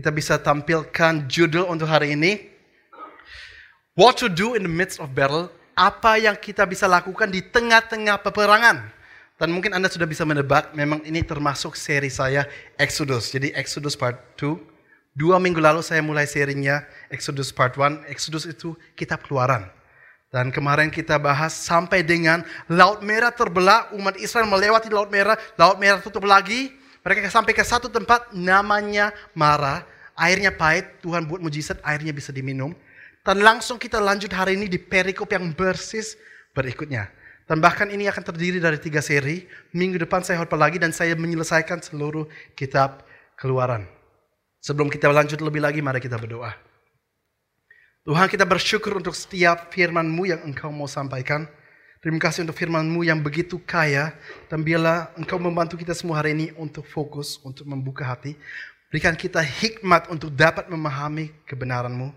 Kita bisa tampilkan judul untuk hari ini. What to do in the midst of battle. Apa yang kita bisa lakukan di tengah-tengah peperangan. Dan mungkin Anda sudah bisa menebak, memang ini termasuk seri saya Exodus. Jadi Exodus part 2. Dua minggu lalu saya mulai serinya Exodus part 1. Exodus itu kitab keluaran. Dan kemarin kita bahas sampai dengan Laut Merah terbelah, umat Israel melewati Laut Merah, Laut Merah tutup lagi. Mereka sampai ke satu tempat namanya Mara. Airnya pahit, Tuhan buat mujizat, airnya bisa diminum. Dan langsung kita lanjut hari ini di perikop yang bersis berikutnya. Dan bahkan ini akan terdiri dari tiga seri. Minggu depan saya khotbah lagi dan saya menyelesaikan seluruh kitab keluaran. Sebelum kita lanjut lebih lagi, mari kita berdoa. Tuhan kita bersyukur untuk setiap firman-Mu yang Engkau mau sampaikan. Terima kasih untuk firman-Mu yang begitu kaya. Dan biarlah Engkau membantu kita semua hari ini untuk fokus, untuk membuka hati. Berikan kita hikmat untuk dapat memahami kebenaran-Mu.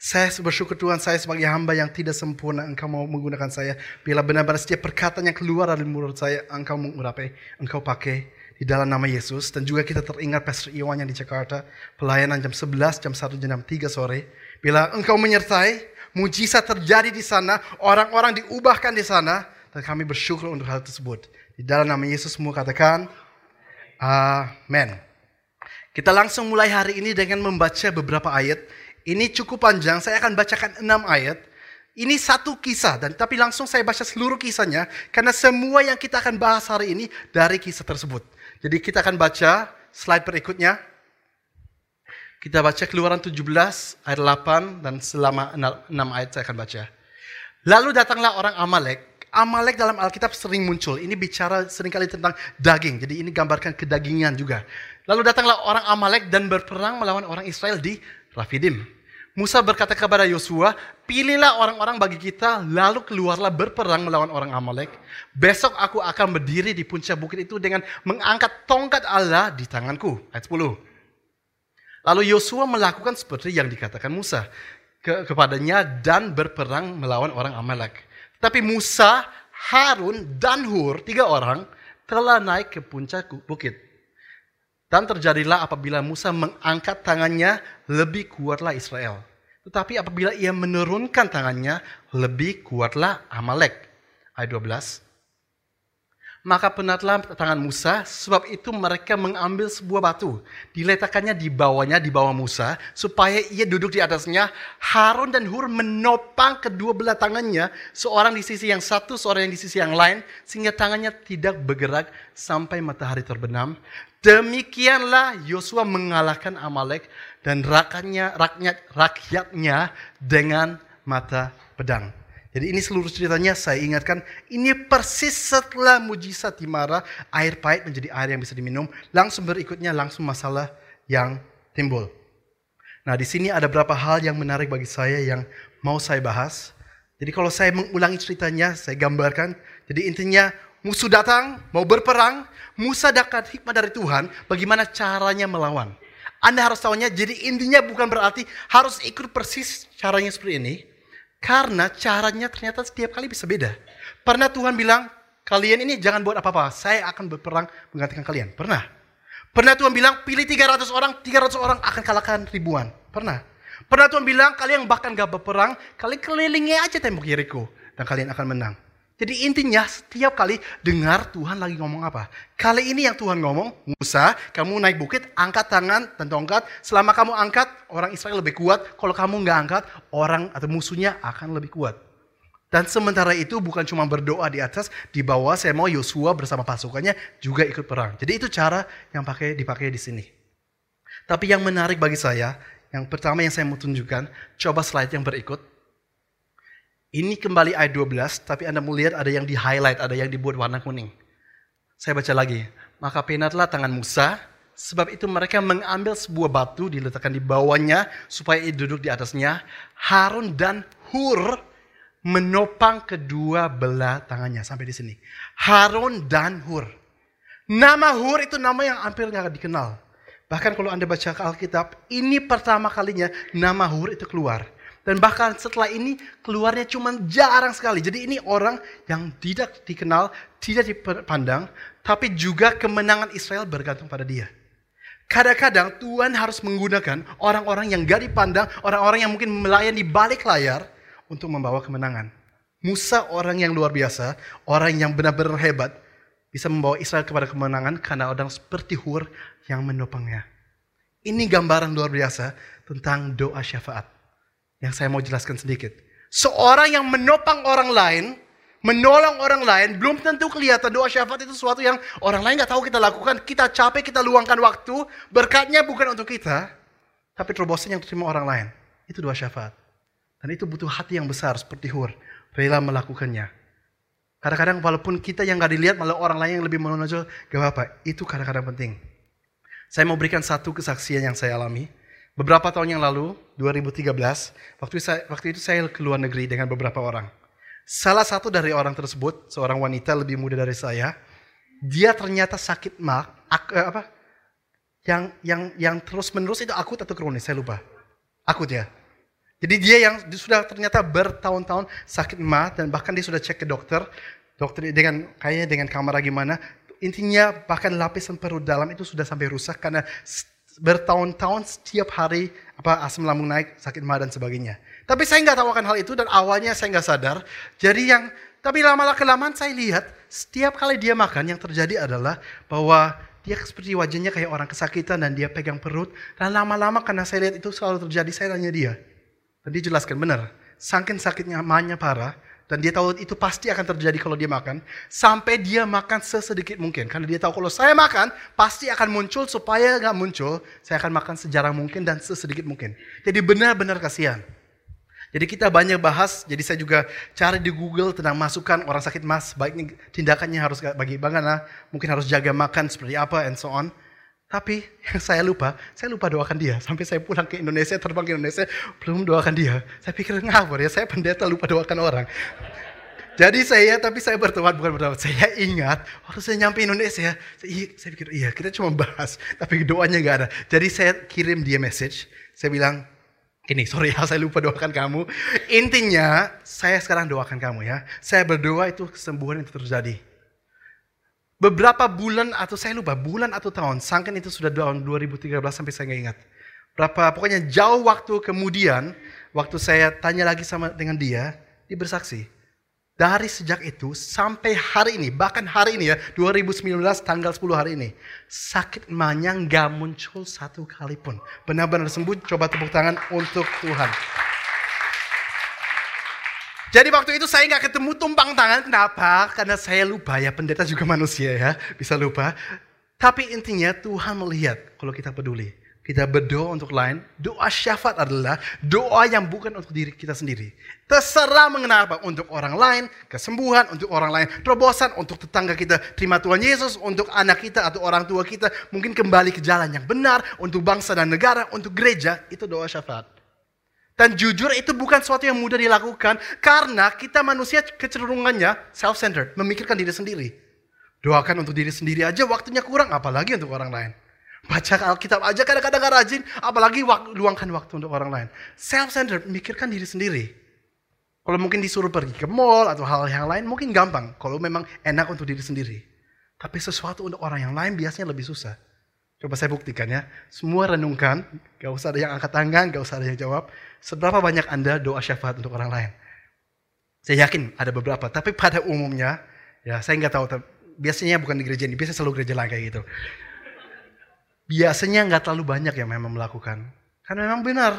Saya bersyukur Tuhan saya sebagai hamba yang tidak sempurna Engkau mau menggunakan saya. Bila benar-benar setiap perkataan yang keluar dari mulut saya Engkau mengurapi, Engkau pakai di dalam nama Yesus. Dan juga kita teringat Pastor Iwan yang di Jakarta. Pelayanan jam 11, jam 1, jam 3 sore. Bila Engkau menyertai, mujizat terjadi di sana. Orang-orang diubahkan di sana. Dan kami bersyukur untuk hal tersebut. Di dalam nama Yesus semua katakan, Amin. Kita langsung mulai hari ini dengan membaca beberapa ayat ini cukup panjang, saya akan bacakan enam ayat. Ini satu kisah, dan tapi langsung saya baca seluruh kisahnya, karena semua yang kita akan bahas hari ini dari kisah tersebut. Jadi kita akan baca slide berikutnya. Kita baca keluaran 17 ayat 8 dan selama 6 ayat saya akan baca. Lalu datanglah orang Amalek. Amalek dalam Alkitab sering muncul. Ini bicara sering kali tentang daging. Jadi ini gambarkan kedagingan juga. Lalu datanglah orang Amalek dan berperang melawan orang Israel di Rafidim. Musa berkata kepada Yosua, pilihlah orang-orang bagi kita, lalu keluarlah berperang melawan orang Amalek. Besok aku akan berdiri di puncak bukit itu dengan mengangkat tongkat Allah di tanganku. Ayat 10. Lalu Yosua melakukan seperti yang dikatakan Musa ke kepadanya dan berperang melawan orang Amalek. Tapi Musa, Harun, dan Hur, tiga orang, telah naik ke puncak bukit. Dan terjadilah apabila Musa mengangkat tangannya, lebih kuatlah Israel. Tetapi apabila ia menurunkan tangannya, lebih kuatlah Amalek. Ayat 12. Maka penatlah tangan Musa, sebab itu mereka mengambil sebuah batu. Diletakkannya di bawahnya, di bawah Musa, supaya ia duduk di atasnya. Harun dan Hur menopang kedua belah tangannya, seorang di sisi yang satu, seorang di sisi yang lain, sehingga tangannya tidak bergerak sampai matahari terbenam. Demikianlah Yosua mengalahkan Amalek dan rakyatnya, rakyat, rakyatnya dengan mata pedang. Jadi ini seluruh ceritanya saya ingatkan, ini persis setelah mujizat di Mara, air pahit menjadi air yang bisa diminum. Langsung berikutnya langsung masalah yang timbul. Nah di sini ada beberapa hal yang menarik bagi saya yang mau saya bahas. Jadi kalau saya mengulangi ceritanya, saya gambarkan. Jadi intinya musuh datang, mau berperang, Musa dapat hikmah dari Tuhan bagaimana caranya melawan. Anda harus tahunya, jadi intinya bukan berarti harus ikut persis caranya seperti ini. Karena caranya ternyata setiap kali bisa beda. Pernah Tuhan bilang, kalian ini jangan buat apa-apa, saya akan berperang menggantikan kalian. Pernah. Pernah Tuhan bilang, pilih 300 orang, 300 orang akan kalahkan ribuan. Pernah. Pernah Tuhan bilang, kalian bahkan gak berperang, kalian kelilingi aja tembok Yeriko. Dan kalian akan menang. Jadi intinya setiap kali dengar Tuhan lagi ngomong apa. Kali ini yang Tuhan ngomong, Musa, kamu naik bukit, angkat tangan dan tongkat. Selama kamu angkat, orang Israel lebih kuat. Kalau kamu nggak angkat, orang atau musuhnya akan lebih kuat. Dan sementara itu bukan cuma berdoa di atas, di bawah saya mau Yosua bersama pasukannya juga ikut perang. Jadi itu cara yang pakai dipakai di sini. Tapi yang menarik bagi saya, yang pertama yang saya mau tunjukkan, coba slide yang berikut. Ini kembali ayat 12, tapi Anda mau lihat ada yang di highlight, ada yang dibuat warna kuning. Saya baca lagi. Maka penatlah tangan Musa, sebab itu mereka mengambil sebuah batu diletakkan di bawahnya supaya ia duduk di atasnya. Harun dan Hur menopang kedua belah tangannya sampai di sini. Harun dan Hur. Nama Hur itu nama yang hampir nggak dikenal. Bahkan kalau Anda baca Alkitab, ini pertama kalinya nama Hur itu keluar. Dan bahkan setelah ini keluarnya cuma jarang sekali. Jadi ini orang yang tidak dikenal, tidak dipandang, tapi juga kemenangan Israel bergantung pada dia. Kadang-kadang Tuhan harus menggunakan orang-orang yang gak dipandang, orang-orang yang mungkin melayani balik layar untuk membawa kemenangan. Musa orang yang luar biasa, orang yang benar-benar hebat, bisa membawa Israel kepada kemenangan karena orang seperti Hur yang menopangnya. Ini gambaran luar biasa tentang doa syafaat yang saya mau jelaskan sedikit. Seorang yang menopang orang lain, menolong orang lain, belum tentu kelihatan doa syafaat itu sesuatu yang orang lain nggak tahu kita lakukan. Kita capek, kita luangkan waktu, berkatnya bukan untuk kita, tapi terobosan yang terima orang lain. Itu doa syafaat. Dan itu butuh hati yang besar seperti Hur, rela melakukannya. Kadang-kadang walaupun kita yang nggak dilihat, malah orang lain yang lebih menonjol, gak apa-apa. Itu kadang-kadang penting. Saya mau berikan satu kesaksian yang saya alami. Beberapa tahun yang lalu, 2013, waktu, saya, waktu itu saya ke luar negeri dengan beberapa orang. Salah satu dari orang tersebut, seorang wanita lebih muda dari saya, dia ternyata sakit mak, ak, eh, apa? Yang yang yang terus menerus itu akut atau kronis, saya lupa. Akut ya. Jadi dia yang sudah ternyata bertahun-tahun sakit mah dan bahkan dia sudah cek ke dokter, dokter dengan kayaknya dengan kamera gimana, intinya bahkan lapisan perut dalam itu sudah sampai rusak karena bertahun-tahun setiap hari apa asam lambung naik, sakit mah dan sebagainya. Tapi saya nggak tahu akan hal itu dan awalnya saya nggak sadar. Jadi yang tapi lama-lama kelamaan saya lihat setiap kali dia makan yang terjadi adalah bahwa dia seperti wajahnya kayak orang kesakitan dan dia pegang perut. Dan lama-lama karena saya lihat itu selalu terjadi, saya tanya dia. Dan dia jelaskan benar, saking sakitnya mahnya parah, dan dia tahu itu pasti akan terjadi kalau dia makan. Sampai dia makan sesedikit mungkin. Karena dia tahu kalau saya makan, pasti akan muncul. Supaya nggak muncul, saya akan makan sejarah mungkin dan sesedikit mungkin. Jadi benar-benar kasihan. Jadi kita banyak bahas, jadi saya juga cari di Google tentang masukan orang sakit mas, baiknya tindakannya harus bagi bagaimana, mungkin harus jaga makan seperti apa, and so on. Tapi yang saya lupa, saya lupa doakan dia. Sampai saya pulang ke Indonesia, terbang ke Indonesia, belum doakan dia. Saya pikir ngawur ya, saya pendeta lupa doakan orang. Jadi saya, tapi saya bertobat bukan bertobat. Saya ingat, waktu saya nyampe Indonesia, saya, saya pikir, iya kita cuma bahas, tapi doanya gak ada. Jadi saya kirim dia message, saya bilang, ini sorry ya saya lupa doakan kamu. Intinya saya sekarang doakan kamu ya. Saya berdoa itu kesembuhan itu terjadi. Beberapa bulan atau saya lupa bulan atau tahun. Sangkan itu sudah tahun 2013 sampai saya nggak ingat. Berapa pokoknya jauh waktu kemudian waktu saya tanya lagi sama dengan dia, dia bersaksi dari sejak itu sampai hari ini, bahkan hari ini ya, 2019 tanggal 10 hari ini, sakit emaknya nggak muncul satu kali pun. Benar-benar sembuh, coba tepuk tangan untuk Tuhan. Jadi waktu itu saya nggak ketemu tumpang tangan, kenapa? Karena saya lupa ya, pendeta juga manusia ya, bisa lupa. Tapi intinya Tuhan melihat kalau kita peduli kita berdoa untuk lain, doa syafaat adalah doa yang bukan untuk diri kita sendiri. Terserah mengenal apa, untuk orang lain, kesembuhan, untuk orang lain, terobosan, untuk tetangga kita, terima Tuhan Yesus, untuk anak kita atau orang tua kita, mungkin kembali ke jalan yang benar, untuk bangsa dan negara, untuk gereja, itu doa syafaat. Dan jujur itu bukan sesuatu yang mudah dilakukan, karena kita manusia kecenderungannya self-centered, memikirkan diri sendiri. Doakan untuk diri sendiri aja waktunya kurang, apalagi untuk orang lain. Baca Alkitab aja kadang-kadang gak rajin, apalagi luangkan waktu untuk orang lain. Self-centered, mikirkan diri sendiri. Kalau mungkin disuruh pergi ke mall atau hal yang lain, mungkin gampang. Kalau memang enak untuk diri sendiri. Tapi sesuatu untuk orang yang lain biasanya lebih susah. Coba saya buktikan ya. Semua renungkan, gak usah ada yang angkat tangan, gak usah ada yang jawab. Seberapa banyak Anda doa syafaat untuk orang lain? Saya yakin ada beberapa, tapi pada umumnya, ya saya nggak tahu, biasanya bukan di gereja ini, biasanya selalu gereja lain kayak gitu biasanya nggak terlalu banyak yang memang melakukan. Karena memang benar,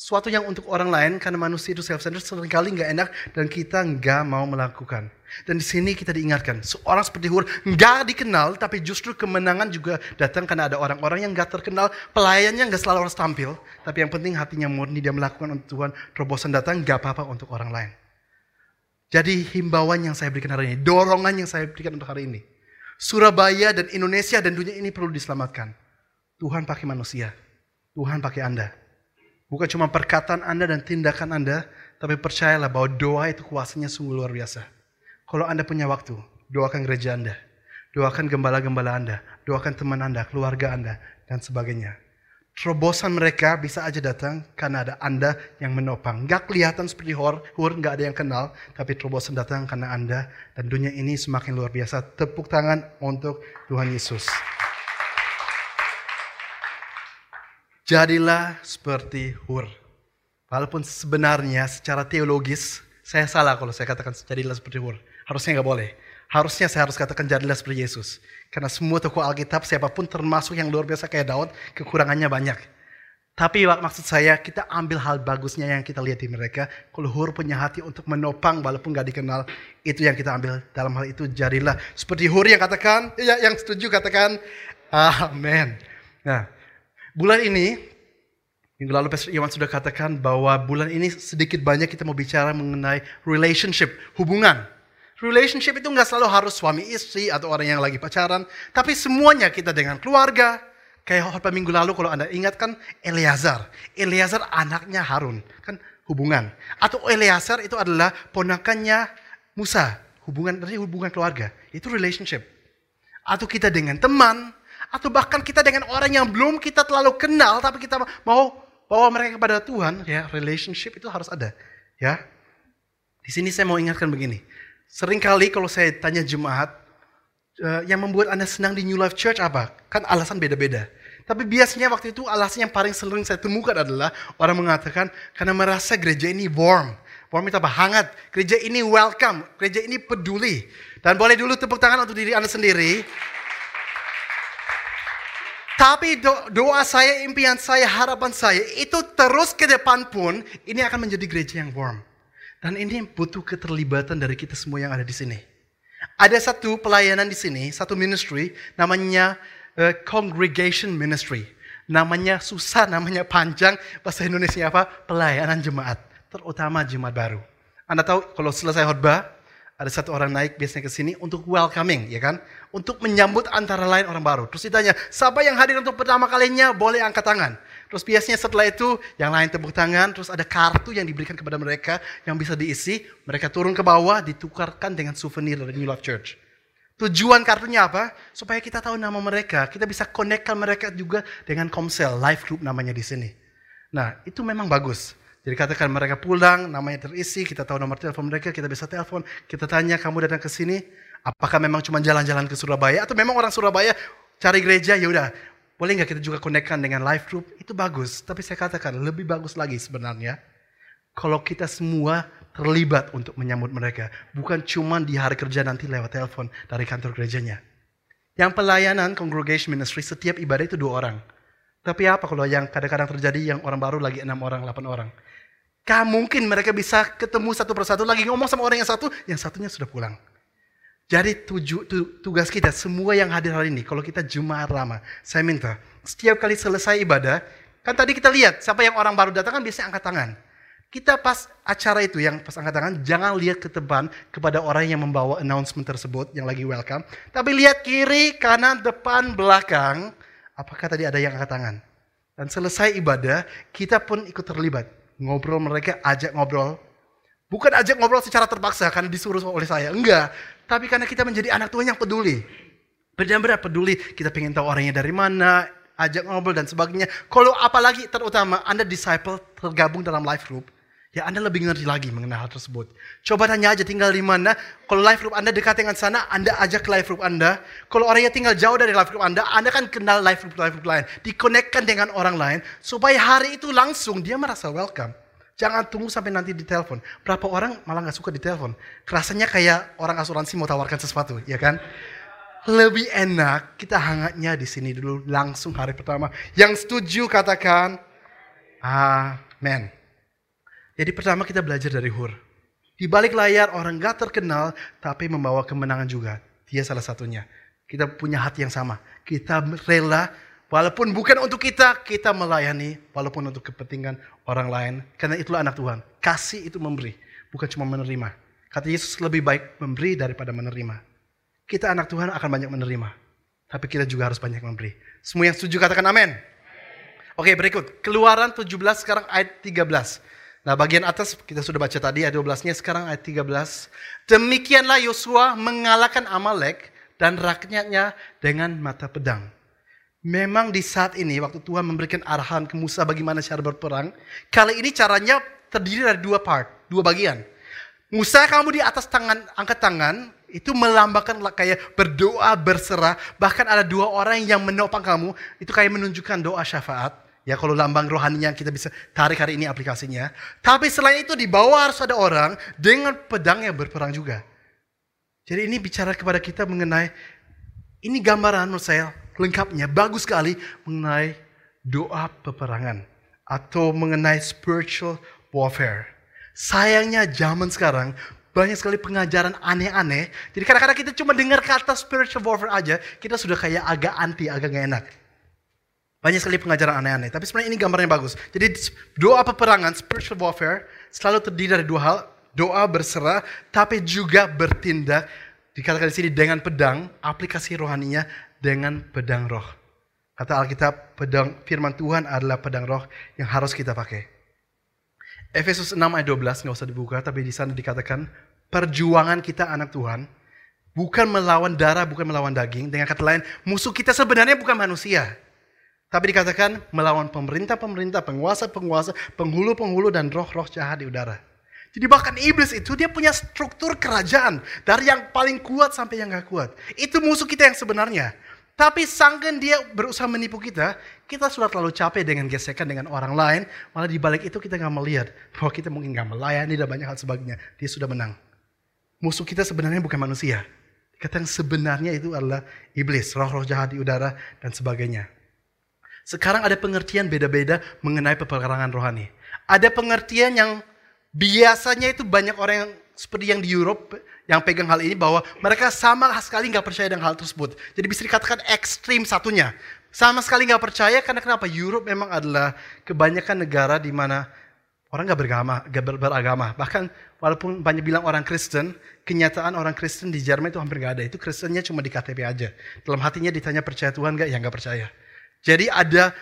suatu yang untuk orang lain, karena manusia itu self-centered, sering kali nggak enak dan kita nggak mau melakukan. Dan di sini kita diingatkan, seorang seperti Hur nggak dikenal, tapi justru kemenangan juga datang karena ada orang-orang yang nggak terkenal, pelayannya nggak selalu harus tampil, tapi yang penting hatinya murni, dia melakukan untuk Tuhan, terobosan datang nggak apa-apa untuk orang lain. Jadi himbauan yang saya berikan hari ini, dorongan yang saya berikan untuk hari ini. Surabaya dan Indonesia dan dunia ini perlu diselamatkan. Tuhan pakai manusia. Tuhan pakai Anda. Bukan cuma perkataan Anda dan tindakan Anda, tapi percayalah bahwa doa itu kuasanya sungguh luar biasa. Kalau Anda punya waktu, doakan gereja Anda. Doakan gembala-gembala Anda. Doakan teman Anda, keluarga Anda, dan sebagainya. Terobosan mereka bisa aja datang karena ada Anda yang menopang. Gak kelihatan seperti hor, hur gak ada yang kenal, tapi terobosan datang karena Anda. Dan dunia ini semakin luar biasa. Tepuk tangan untuk Tuhan Yesus. Jadilah seperti Hur. Walaupun sebenarnya secara teologis, saya salah kalau saya katakan jadilah seperti Hur. Harusnya nggak boleh. Harusnya saya harus katakan jadilah seperti Yesus. Karena semua tokoh Alkitab, siapa pun termasuk yang luar biasa kayak Daud, kekurangannya banyak. Tapi maksud saya kita ambil hal bagusnya yang kita lihat di mereka. Kalau Hur punya hati untuk menopang walaupun gak dikenal. Itu yang kita ambil dalam hal itu jadilah. Seperti Hur yang katakan, ya, yang setuju katakan amin. Nah bulan ini, minggu lalu Pastor Iwan sudah katakan bahwa bulan ini sedikit banyak kita mau bicara mengenai relationship, hubungan. Relationship itu nggak selalu harus suami istri atau orang yang lagi pacaran. Tapi semuanya kita dengan keluarga, Kayak khotbah minggu lalu kalau Anda ingat kan Eleazar. Eleazar anaknya Harun. Kan hubungan. Atau Eleazar itu adalah ponakannya Musa. Hubungan dari hubungan keluarga. Itu relationship. Atau kita dengan teman. Atau bahkan kita dengan orang yang belum kita terlalu kenal. Tapi kita mau bawa mereka kepada Tuhan. Ya relationship itu harus ada. Ya. Di sini saya mau ingatkan begini. Seringkali kalau saya tanya jemaat, uh, yang membuat Anda senang di New Life Church apa? Kan alasan beda-beda. Tapi biasanya waktu itu alasan yang paling sering saya temukan adalah orang mengatakan karena merasa gereja ini warm. Warm itu apa? Hangat. Gereja ini welcome. Gereja ini peduli. Dan boleh dulu tepuk tangan untuk diri Anda sendiri. Tapi do doa saya, impian saya, harapan saya itu terus ke depan pun ini akan menjadi gereja yang warm. Dan ini butuh keterlibatan dari kita semua yang ada di sini. Ada satu pelayanan di sini, satu ministry, namanya uh, congregation ministry. Namanya susah, namanya panjang. Bahasa Indonesia apa? Pelayanan jemaat. Terutama jemaat baru. Anda tahu kalau selesai khotbah, ada satu orang naik biasanya ke sini untuk welcoming, ya kan? Untuk menyambut antara lain orang baru. Terus ditanya, siapa yang hadir untuk pertama kalinya boleh angkat tangan. Terus biasanya setelah itu yang lain tepuk tangan, terus ada kartu yang diberikan kepada mereka yang bisa diisi. Mereka turun ke bawah, ditukarkan dengan souvenir dari New Life Church. Tujuan kartunya apa? Supaya kita tahu nama mereka, kita bisa konekkan mereka juga dengan Komsel, live group namanya di sini. Nah, itu memang bagus. Jadi katakan mereka pulang, namanya terisi, kita tahu nomor telepon mereka, kita bisa telepon, kita tanya kamu datang ke sini, apakah memang cuma jalan-jalan ke Surabaya atau memang orang Surabaya cari gereja, ya udah, boleh nggak kita juga konekkan dengan live group? Itu bagus, tapi saya katakan lebih bagus lagi sebenarnya kalau kita semua terlibat untuk menyambut mereka, bukan cuma di hari kerja nanti lewat telepon dari kantor gerejanya. Yang pelayanan congregation ministry setiap ibadah itu dua orang. Tapi apa kalau yang kadang-kadang terjadi yang orang baru lagi enam orang, delapan orang. Kah mungkin mereka bisa ketemu satu persatu lagi ngomong sama orang yang satu, yang satunya sudah pulang. Jadi tuju, tu, tugas kita semua yang hadir hari ini, kalau kita Jumat lama, saya minta setiap kali selesai ibadah, kan tadi kita lihat siapa yang orang baru datang kan biasanya angkat tangan. Kita pas acara itu yang pas angkat tangan, jangan lihat ke depan kepada orang yang membawa announcement tersebut yang lagi welcome, tapi lihat kiri, kanan, depan, belakang, apakah tadi ada yang angkat tangan. Dan selesai ibadah, kita pun ikut terlibat ngobrol mereka, ajak ngobrol. Bukan ajak ngobrol secara terpaksa karena disuruh oleh saya, enggak. Tapi karena kita menjadi anak Tuhan yang peduli. Benar-benar peduli, kita pengen tahu orangnya dari mana, ajak ngobrol dan sebagainya. Kalau apalagi terutama Anda disciple tergabung dalam life group, ya Anda lebih ngerti lagi mengenai hal tersebut. Coba tanya aja tinggal di mana. Kalau life group Anda dekat dengan sana, Anda ajak life group Anda. Kalau orangnya tinggal jauh dari life group Anda, Anda kan kenal life group life group lain. Dikonekkan dengan orang lain supaya hari itu langsung dia merasa welcome. Jangan tunggu sampai nanti ditelepon. Berapa orang malah nggak suka ditelepon. Kerasanya kayak orang asuransi mau tawarkan sesuatu, ya kan? Lebih enak kita hangatnya di sini dulu langsung hari pertama. Yang setuju katakan amen. Jadi pertama kita belajar dari Hur. Di balik layar orang gak terkenal tapi membawa kemenangan juga. Dia salah satunya. Kita punya hati yang sama. Kita rela Walaupun bukan untuk kita, kita melayani. Walaupun untuk kepentingan orang lain. Karena itulah anak Tuhan. Kasih itu memberi. Bukan cuma menerima. Kata Yesus lebih baik memberi daripada menerima. Kita anak Tuhan akan banyak menerima. Tapi kita juga harus banyak memberi. Semua yang setuju katakan amin. Oke berikut. Keluaran 17 sekarang ayat 13. Nah bagian atas kita sudah baca tadi ayat 12-nya sekarang ayat 13. Demikianlah Yosua mengalahkan Amalek dan rakyatnya dengan mata pedang. Memang di saat ini waktu Tuhan memberikan arahan ke Musa bagaimana cara berperang, kali ini caranya terdiri dari dua part, dua bagian. Musa kamu di atas tangan, angkat tangan, itu melambangkan kayak berdoa, berserah. Bahkan ada dua orang yang menopang kamu, itu kayak menunjukkan doa syafaat. Ya kalau lambang rohaninya kita bisa tarik hari ini aplikasinya. Tapi selain itu di bawah harus ada orang dengan pedang yang berperang juga. Jadi ini bicara kepada kita mengenai ini gambaran menurut saya lengkapnya bagus sekali mengenai doa peperangan atau mengenai spiritual warfare. Sayangnya zaman sekarang banyak sekali pengajaran aneh-aneh. Jadi kadang-kadang kita cuma dengar kata spiritual warfare aja, kita sudah kayak agak anti, agak gak enak. Banyak sekali pengajaran aneh-aneh. Tapi sebenarnya ini gambarnya bagus. Jadi doa peperangan, spiritual warfare, selalu terdiri dari dua hal. Doa berserah, tapi juga bertindak. Dikatakan di sini dengan pedang, aplikasi rohaninya dengan pedang roh. Kata Alkitab, pedang firman Tuhan adalah pedang roh yang harus kita pakai. Efesus 6 ayat 12, nggak usah dibuka, tapi di sana dikatakan, perjuangan kita anak Tuhan, bukan melawan darah, bukan melawan daging. Dengan kata lain, musuh kita sebenarnya bukan manusia tapi dikatakan melawan pemerintah-pemerintah, penguasa-penguasa, penghulu-penghulu, dan roh-roh jahat di udara. Jadi bahkan iblis itu dia punya struktur kerajaan. Dari yang paling kuat sampai yang gak kuat. Itu musuh kita yang sebenarnya. Tapi sangkan dia berusaha menipu kita, kita sudah terlalu capek dengan gesekan dengan orang lain. Malah di balik itu kita gak melihat bahwa kita mungkin gak melayani dan banyak hal sebagainya. Dia sudah menang. Musuh kita sebenarnya bukan manusia. Kata yang sebenarnya itu adalah iblis, roh-roh jahat di udara dan sebagainya. Sekarang ada pengertian beda-beda mengenai peperangan rohani. Ada pengertian yang biasanya itu banyak orang yang seperti yang di Europe yang pegang hal ini bahwa mereka sama sekali nggak percaya dengan hal tersebut. Jadi bisa dikatakan ekstrim satunya. Sama sekali nggak percaya karena kenapa? Europe memang adalah kebanyakan negara di mana orang nggak beragama, nggak ber beragama. Bahkan walaupun banyak bilang orang Kristen, kenyataan orang Kristen di Jerman itu hampir nggak ada. Itu Kristennya cuma di KTP aja. Dalam hatinya ditanya percaya Tuhan nggak? Ya nggak percaya. Jadi ada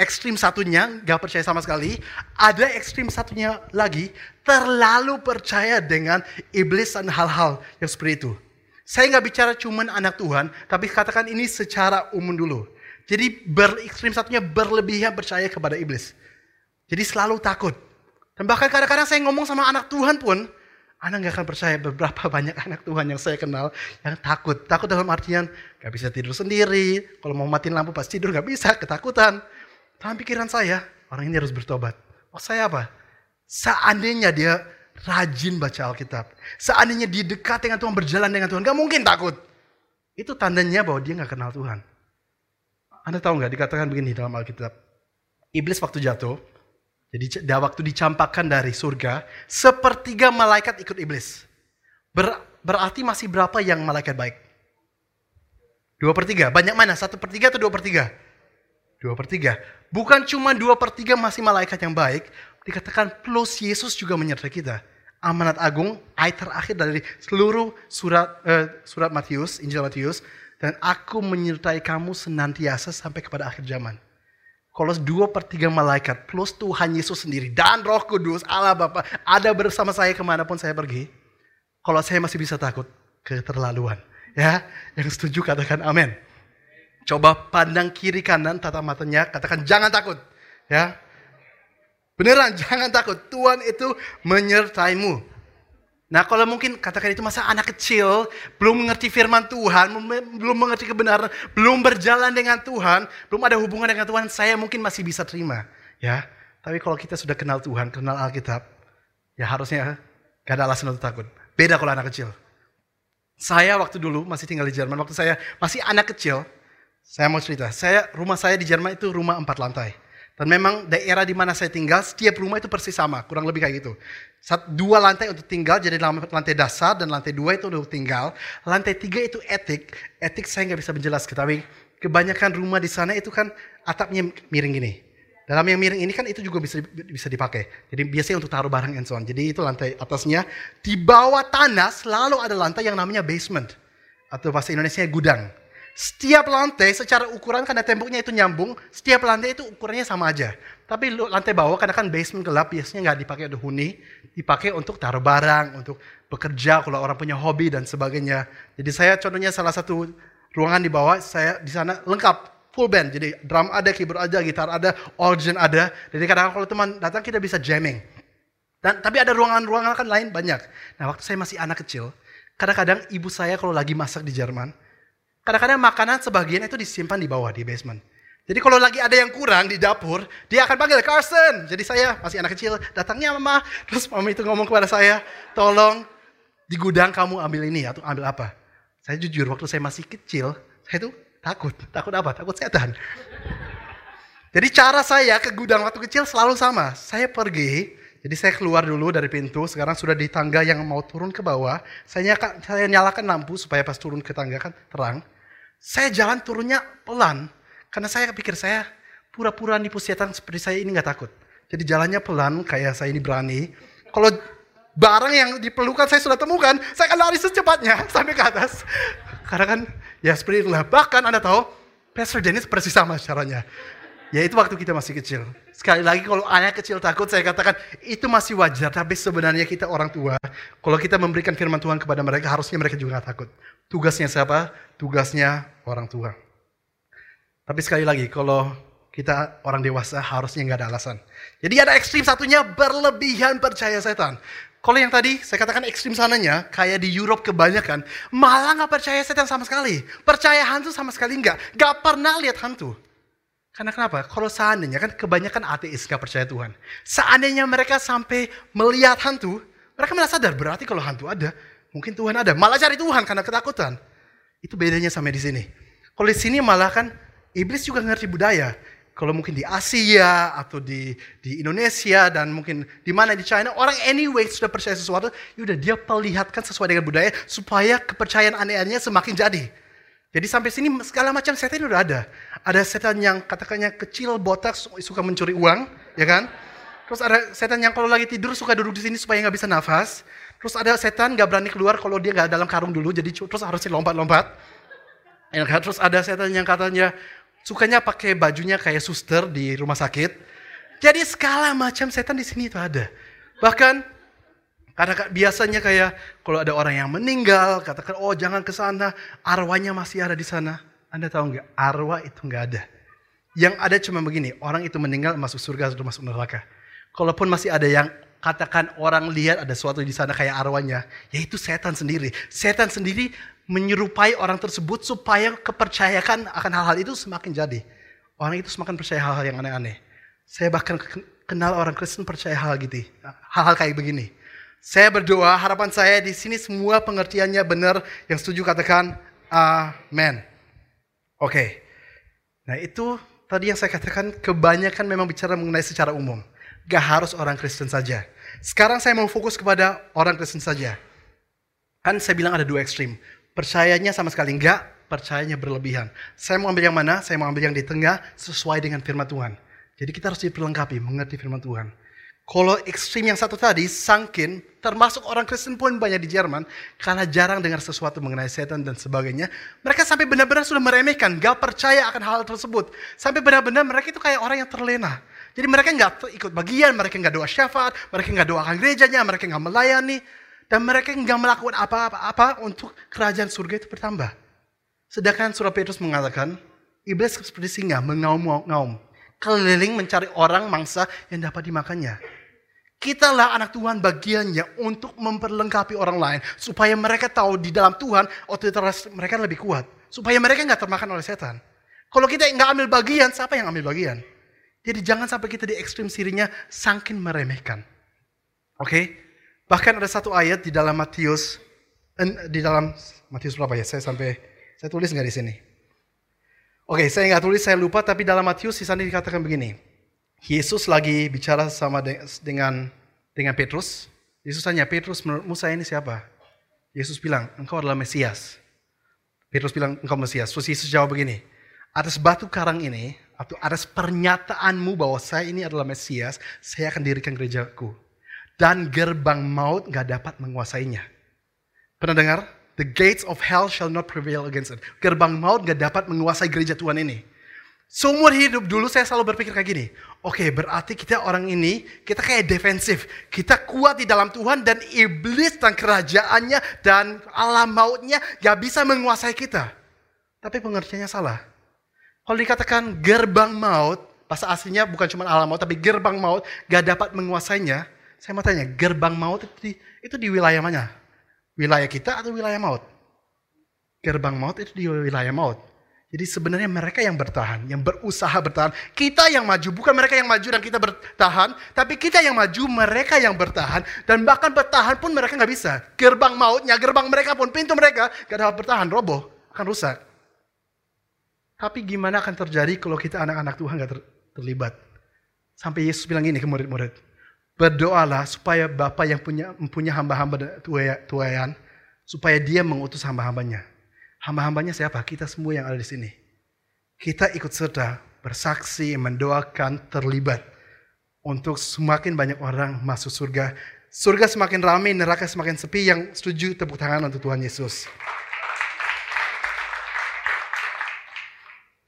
ekstrim satunya gak percaya sama sekali, ada ekstrim satunya lagi terlalu percaya dengan iblis dan hal-hal yang seperti itu. Saya nggak bicara cuman anak Tuhan, tapi katakan ini secara umum dulu. Jadi berekstrim satunya berlebihan percaya kepada iblis. Jadi selalu takut. Dan bahkan kadang-kadang saya ngomong sama anak Tuhan pun, anda nggak akan percaya beberapa banyak anak Tuhan yang saya kenal yang takut. Takut dalam artian gak bisa tidur sendiri. Kalau mau matiin lampu pas tidur gak bisa, ketakutan. Dalam pikiran saya, orang ini harus bertobat. Oh saya apa? Seandainya dia rajin baca Alkitab. Seandainya dia dekat dengan Tuhan, berjalan dengan Tuhan. Gak mungkin takut. Itu tandanya bahwa dia gak kenal Tuhan. Anda tahu gak dikatakan begini dalam Alkitab. Iblis waktu jatuh, jadi waktu dicampakkan dari surga, sepertiga malaikat ikut iblis. Ber, berarti masih berapa yang malaikat baik? Dua per tiga. Banyak mana? Satu per tiga atau dua per tiga? Dua per tiga. Bukan cuma dua per tiga masih malaikat yang baik. Dikatakan plus Yesus juga menyertai kita. Amanat agung, ayat terakhir dari seluruh surat uh, surat Matius, Injil Matius. Dan aku menyertai kamu senantiasa sampai kepada akhir zaman. Kalau dua per tiga malaikat plus Tuhan Yesus sendiri dan roh kudus Allah Bapa ada bersama saya ke mana pun saya pergi. Kalau saya masih bisa takut, keterlaluan. Ya, yang setuju katakan amin. Coba pandang kiri kanan tata matanya, katakan jangan takut. Ya, beneran jangan takut. Tuhan itu menyertaimu. Nah kalau mungkin katakan itu masa anak kecil, belum mengerti firman Tuhan, belum mengerti kebenaran, belum berjalan dengan Tuhan, belum ada hubungan dengan Tuhan, saya mungkin masih bisa terima. ya. Tapi kalau kita sudah kenal Tuhan, kenal Alkitab, ya harusnya gak ada alasan untuk takut. Beda kalau anak kecil. Saya waktu dulu masih tinggal di Jerman, waktu saya masih anak kecil, saya mau cerita, saya rumah saya di Jerman itu rumah empat lantai. Dan memang daerah di mana saya tinggal, setiap rumah itu persis sama, kurang lebih kayak gitu. Satu, dua lantai untuk tinggal, jadi lantai dasar dan lantai dua itu untuk tinggal. Lantai tiga itu etik. Etik saya nggak bisa menjelaskan, tapi kebanyakan rumah di sana itu kan atapnya miring gini. Dalam yang miring ini kan itu juga bisa bisa dipakai. Jadi biasanya untuk taruh barang and so on. Jadi itu lantai atasnya. Di bawah tanah selalu ada lantai yang namanya basement. Atau bahasa Indonesia gudang. Setiap lantai secara ukuran karena temboknya itu nyambung, setiap lantai itu ukurannya sama aja. Tapi lantai bawah karena kan basement gelap biasanya nggak dipakai untuk huni, dipakai untuk taruh barang, untuk bekerja kalau orang punya hobi dan sebagainya. Jadi saya contohnya salah satu ruangan di bawah saya di sana lengkap full band. Jadi drum ada, keyboard ada, gitar ada, organ ada. Jadi kadang-kadang kalau teman datang kita bisa jamming. Dan tapi ada ruangan-ruangan kan lain banyak. Nah waktu saya masih anak kecil, kadang-kadang ibu saya kalau lagi masak di Jerman, Kadang-kadang makanan sebagian itu disimpan di bawah, di basement. Jadi kalau lagi ada yang kurang di dapur, dia akan panggil Carson. Jadi saya masih anak kecil, datangnya mama. Terus mama itu ngomong kepada saya, tolong di gudang kamu ambil ini atau ambil apa. Saya jujur waktu saya masih kecil, saya tuh takut. Takut apa? Takut setan. Jadi cara saya ke gudang waktu kecil selalu sama. Saya pergi, jadi saya keluar dulu dari pintu, sekarang sudah di tangga yang mau turun ke bawah. Saya nyalakan lampu supaya pas turun ke tangga kan terang. Saya jalan turunnya pelan, karena saya pikir saya pura-pura nipu setan seperti saya ini nggak takut. Jadi jalannya pelan, kayak saya ini berani. Kalau barang yang diperlukan saya sudah temukan, saya akan lari secepatnya sampai ke atas. Karena kan ya seperti itulah. Bahkan Anda tahu, Pastor Dennis persis sama caranya. Ya itu waktu kita masih kecil. Sekali lagi kalau anak kecil takut, saya katakan itu masih wajar. Tapi sebenarnya kita orang tua, kalau kita memberikan firman Tuhan kepada mereka, harusnya mereka juga takut. Tugasnya siapa? Tugasnya orang tua. Tapi sekali lagi, kalau kita orang dewasa harusnya nggak ada alasan. Jadi ada ekstrim satunya berlebihan percaya setan. Kalau yang tadi saya katakan ekstrim sananya, kayak di Europe kebanyakan, malah nggak percaya setan sama sekali. Percaya hantu sama sekali nggak. Nggak pernah lihat hantu. Karena kenapa? Kalau seandainya kan kebanyakan ateis nggak percaya Tuhan. Seandainya mereka sampai melihat hantu, mereka merasa sadar berarti kalau hantu ada, mungkin Tuhan ada. Malah cari Tuhan karena ketakutan. Itu bedanya sampai di sini. Kalau di sini malah kan iblis juga ngerti budaya. Kalau mungkin di Asia atau di di Indonesia dan mungkin di mana di China orang anyway sudah percaya sesuatu, yaudah dia perlihatkan sesuai dengan budaya supaya kepercayaan aneh-anehnya semakin jadi. Jadi sampai sini segala macam setan udah ada. Ada setan yang katakannya kecil, botak, suka mencuri uang, ya kan? Terus ada setan yang kalau lagi tidur suka duduk di sini supaya nggak bisa nafas. Terus ada setan nggak berani keluar kalau dia nggak dalam karung dulu, jadi terus harusnya lompat-lompat. Ya kan? Terus ada setan yang katanya sukanya pakai bajunya kayak suster di rumah sakit. Jadi segala macam setan di sini itu ada. Bahkan karena biasanya kayak kalau ada orang yang meninggal, katakan oh jangan ke sana, arwahnya masih ada di sana. Anda tahu nggak? Arwah itu nggak ada. Yang ada cuma begini, orang itu meninggal masuk surga atau masuk neraka. Kalaupun masih ada yang katakan orang lihat ada sesuatu di sana kayak arwahnya, yaitu setan sendiri. Setan sendiri menyerupai orang tersebut supaya kepercayaan akan hal-hal itu semakin jadi. Orang itu semakin percaya hal-hal yang aneh-aneh. Saya bahkan kenal orang Kristen percaya hal gitu, hal-hal kayak begini. Saya berdoa, harapan saya di sini semua pengertiannya benar. Yang setuju katakan amin. Oke. Okay. Nah itu tadi yang saya katakan kebanyakan memang bicara mengenai secara umum. Gak harus orang Kristen saja. Sekarang saya mau fokus kepada orang Kristen saja. Kan saya bilang ada dua ekstrim. Percayanya sama sekali enggak, percayanya berlebihan. Saya mau ambil yang mana? Saya mau ambil yang di tengah sesuai dengan firman Tuhan. Jadi kita harus diperlengkapi, mengerti firman Tuhan. Kalau ekstrim yang satu tadi, sangkin, termasuk orang Kristen pun banyak di Jerman, karena jarang dengar sesuatu mengenai setan dan sebagainya, mereka sampai benar-benar sudah meremehkan, gak percaya akan hal tersebut. Sampai benar-benar mereka itu kayak orang yang terlena. Jadi mereka nggak ikut bagian, mereka nggak doa syafaat, mereka nggak doakan gerejanya, mereka nggak melayani. Dan mereka nggak melakukan apa-apa untuk kerajaan surga itu bertambah. Sedangkan surah Petrus mengatakan, iblis seperti singa mengaum-ngaum. Keliling mencari orang mangsa yang dapat dimakannya. Kitalah anak Tuhan bagiannya untuk memperlengkapi orang lain. Supaya mereka tahu di dalam Tuhan otoritas mereka lebih kuat. Supaya mereka nggak termakan oleh setan. Kalau kita nggak ambil bagian, siapa yang ambil bagian? Jadi jangan sampai kita di ekstrim sirinya sangkin meremehkan. Oke? Okay? Bahkan ada satu ayat di dalam Matius di dalam Matius berapa ya? Saya sampai saya tulis nggak di sini? Oke, okay, saya nggak tulis, saya lupa. Tapi dalam Matius di sana dikatakan begini. Yesus lagi bicara sama dengan dengan Petrus. Yesus tanya, Petrus menurutmu saya ini siapa? Yesus bilang, engkau adalah Mesias. Petrus bilang, engkau Mesias. Terus Yesus jawab begini, atas batu karang ini, atau atas pernyataanmu bahwa saya ini adalah Mesias, saya akan dirikan gerejaku dan gerbang maut gak dapat menguasainya. Pernah dengar? The gates of hell shall not prevail against it. Gerbang maut gak dapat menguasai gereja Tuhan ini. Seumur hidup dulu saya selalu berpikir kayak gini. Oke, okay, berarti kita orang ini, kita kayak defensif. Kita kuat di dalam Tuhan dan iblis dan kerajaannya dan alam mautnya gak bisa menguasai kita. Tapi pengertiannya salah. Kalau dikatakan gerbang maut, bahasa aslinya bukan cuma alam maut, tapi gerbang maut gak dapat menguasainya, saya mau tanya, gerbang maut itu di, itu di wilayah mana? Wilayah kita atau wilayah maut? Gerbang maut itu di wilayah maut. Jadi sebenarnya mereka yang bertahan, yang berusaha bertahan. Kita yang maju, bukan mereka yang maju dan kita bertahan. Tapi kita yang maju, mereka yang bertahan. Dan bahkan bertahan pun mereka nggak bisa. Gerbang mautnya, gerbang mereka pun, pintu mereka gak dapat bertahan, roboh, akan rusak. Tapi gimana akan terjadi kalau kita anak-anak Tuhan gak ter terlibat? Sampai Yesus bilang ini ke murid-murid. Berdoalah supaya Bapak yang punya mempunyai hamba-hamba tuayan, supaya dia mengutus hamba-hambanya Hamba-hambanya siapa? Kita semua yang ada di sini. Kita ikut serta, bersaksi, mendoakan, terlibat. Untuk semakin banyak orang masuk surga. Surga semakin ramai, neraka semakin sepi. Yang setuju tepuk tangan untuk Tuhan Yesus.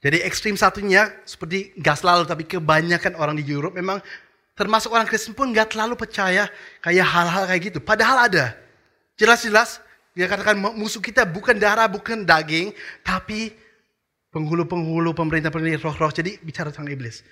Jadi ekstrim satunya seperti gak selalu, tapi kebanyakan orang di Europe memang termasuk orang Kristen pun gak terlalu percaya kayak hal-hal kayak gitu. Padahal ada. Jelas-jelas dia katakan musuh kita bukan darah, bukan daging, tapi penghulu-penghulu pemerintah-pemerintah roh-roh. Jadi bicara tentang iblis.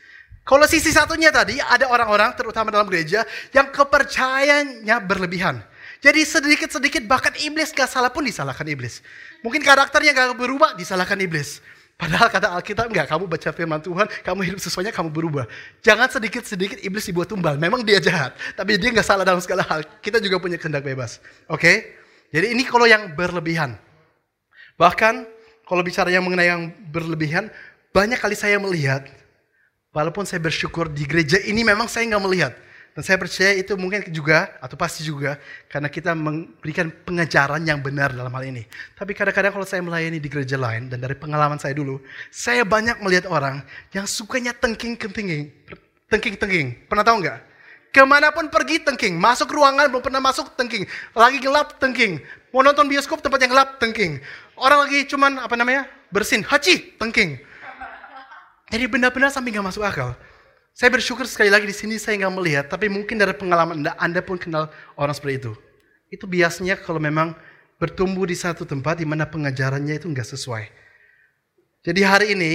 Kalau sisi satunya tadi ada orang-orang terutama dalam gereja yang kepercayaannya berlebihan. Jadi sedikit-sedikit bahkan iblis gak salah pun disalahkan iblis. Mungkin karakternya gak berubah disalahkan iblis. Padahal kata Alkitab enggak, kamu baca firman Tuhan, kamu hidup sesuainya, kamu berubah. Jangan sedikit-sedikit iblis dibuat tumbal. Memang dia jahat, tapi dia nggak salah dalam segala hal. Kita juga punya kehendak bebas. Oke? Okay? Jadi ini kalau yang berlebihan. Bahkan kalau bicara yang mengenai yang berlebihan, banyak kali saya melihat, walaupun saya bersyukur di gereja ini memang saya nggak melihat. Dan saya percaya itu mungkin juga, atau pasti juga, karena kita memberikan pengajaran yang benar dalam hal ini. Tapi kadang-kadang kalau saya melayani di gereja lain, dan dari pengalaman saya dulu, saya banyak melihat orang yang sukanya tengking-tengking. Tengking-tengking. Pernah tahu nggak? Ke mana pun pergi tengking. Masuk ruangan belum pernah masuk tengking. Lagi gelap tengking. Mau nonton bioskop tempat yang gelap tengking. Orang lagi cuman apa namanya bersin. Haji tengking. Jadi benar-benar sampai nggak masuk akal. Saya bersyukur sekali lagi di sini saya nggak melihat. Tapi mungkin dari pengalaman anda, anda pun kenal orang seperti itu. Itu biasanya kalau memang bertumbuh di satu tempat di mana pengajarannya itu nggak sesuai. Jadi hari ini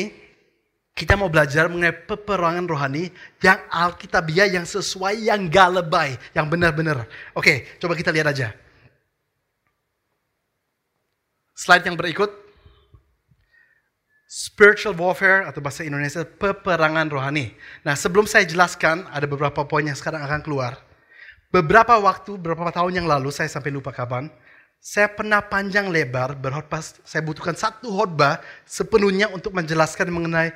kita mau belajar mengenai peperangan rohani yang alkitabiah, yang sesuai, yang gak lebay, yang benar-benar. Oke, coba kita lihat aja. Slide yang berikut. Spiritual warfare atau bahasa Indonesia peperangan rohani. Nah sebelum saya jelaskan ada beberapa poin yang sekarang akan keluar. Beberapa waktu, beberapa tahun yang lalu, saya sampai lupa kapan, saya pernah panjang lebar berkhotbah, saya butuhkan satu khotbah sepenuhnya untuk menjelaskan mengenai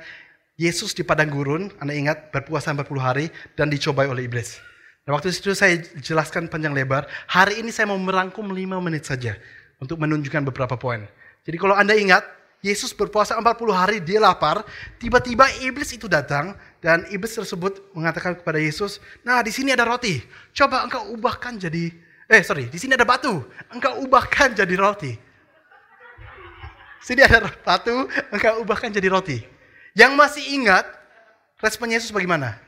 Yesus di padang gurun, Anda ingat berpuasa 40 hari dan dicobai oleh iblis. Dan waktu itu saya jelaskan panjang lebar. Hari ini saya mau merangkum 5 menit saja untuk menunjukkan beberapa poin. Jadi kalau Anda ingat, Yesus berpuasa 40 hari, dia lapar. Tiba-tiba iblis itu datang dan iblis tersebut mengatakan kepada Yesus, "Nah, di sini ada roti. Coba engkau ubahkan jadi eh sorry, di sini ada batu. Engkau ubahkan jadi roti." Sini ada batu, engkau ubahkan jadi roti. Yang masih ingat, respon Yesus bagaimana?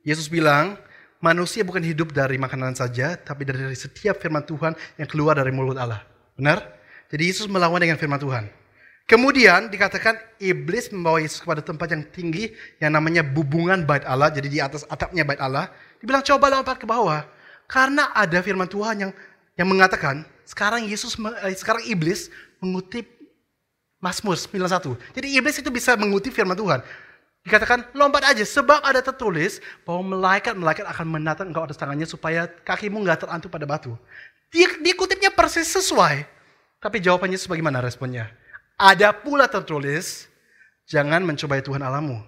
Yesus bilang, manusia bukan hidup dari makanan saja, tapi dari setiap firman Tuhan yang keluar dari mulut Allah. Benar? Jadi Yesus melawan dengan firman Tuhan. Kemudian dikatakan iblis membawa Yesus kepada tempat yang tinggi yang namanya bubungan bait Allah, jadi di atas atapnya bait Allah. Dibilang coba lompat ke bawah. Karena ada firman Tuhan yang yang mengatakan sekarang Yesus eh, sekarang iblis mengutip Mazmur 91. Jadi iblis itu bisa mengutip firman Tuhan. Dikatakan lompat aja sebab ada tertulis bahwa malaikat-malaikat akan menatang engkau atas tangannya supaya kakimu nggak terantuk pada batu. Dia, dia kutipnya persis sesuai. Tapi jawabannya sebagaimana responnya? Ada pula tertulis, jangan mencobai Tuhan alamu.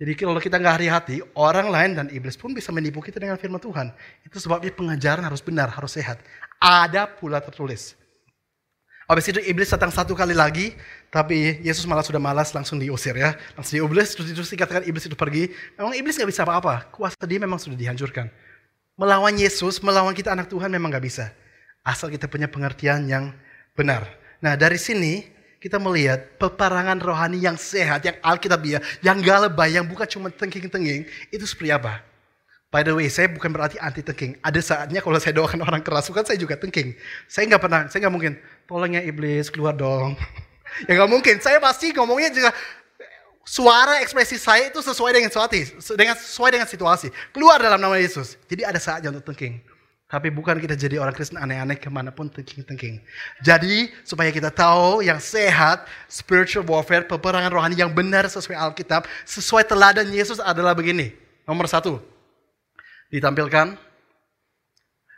Jadi kalau kita nggak hati-hati, orang lain dan iblis pun bisa menipu kita dengan firman Tuhan. Itu sebabnya pengajaran harus benar, harus sehat. Ada pula tertulis. Habis itu iblis datang satu kali lagi, tapi Yesus malah sudah malas langsung diusir ya. Langsung diublis, terus, terus dikatakan iblis itu pergi. Memang iblis gak bisa apa-apa, kuasa dia memang sudah dihancurkan. Melawan Yesus, melawan kita anak Tuhan memang gak bisa. Asal kita punya pengertian yang benar. Nah dari sini kita melihat peperangan rohani yang sehat, yang alkitabiah, yang gak lebay, yang bukan cuma tengking-tengking, itu seperti apa? By the way, saya bukan berarti anti tengking. Ada saatnya kalau saya doakan orang kerasukan, saya juga tengking. Saya nggak pernah, saya nggak mungkin. Tolongnya iblis keluar dong. ya nggak mungkin. Saya pasti ngomongnya juga suara ekspresi saya itu sesuai dengan situasi, dengan sesuai dengan situasi. Keluar dalam nama Yesus. Jadi ada saatnya untuk tengking. Tapi bukan kita jadi orang Kristen aneh-aneh ke mana pun thinking-thinking. Jadi supaya kita tahu yang sehat, spiritual warfare, peperangan rohani yang benar sesuai Alkitab, sesuai teladan Yesus adalah begini. Nomor satu, ditampilkan,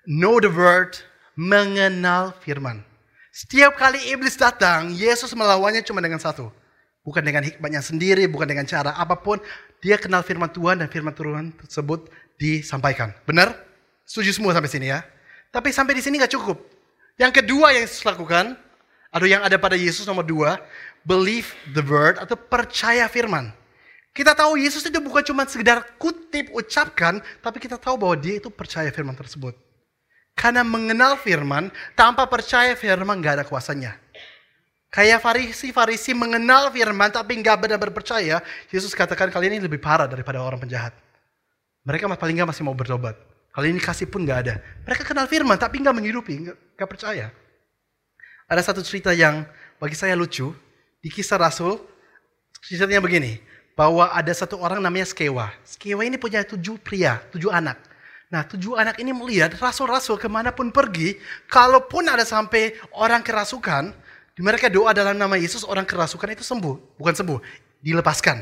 know the word, mengenal firman. Setiap kali iblis datang, Yesus melawannya cuma dengan satu. Bukan dengan hikmatnya sendiri, bukan dengan cara apa pun. Dia kenal firman Tuhan dan firman Tuhan tersebut disampaikan. Benar? Setuju semua sampai sini ya. Tapi sampai di sini nggak cukup. Yang kedua yang Yesus lakukan, atau yang ada pada Yesus nomor dua, believe the word atau percaya firman. Kita tahu Yesus itu bukan cuma sekedar kutip, ucapkan, tapi kita tahu bahwa dia itu percaya firman tersebut. Karena mengenal firman, tanpa percaya firman gak ada kuasanya. Kayak Farisi-Farisi mengenal firman tapi gak benar-benar percaya, Yesus katakan kalian ini lebih parah daripada orang penjahat. Mereka paling gak masih mau bertobat. Kali ini kasih pun gak ada. Mereka kenal firman tapi gak menghidupi, gak, gak percaya. Ada satu cerita yang bagi saya lucu. Di kisah Rasul, ceritanya begini. Bahwa ada satu orang namanya Skewa. Skewa ini punya tujuh pria, tujuh anak. Nah tujuh anak ini melihat rasul-rasul ke mana pun pergi, kalaupun ada sampai orang kerasukan, mereka doa dalam nama Yesus, orang kerasukan itu sembuh. Bukan sembuh, dilepaskan.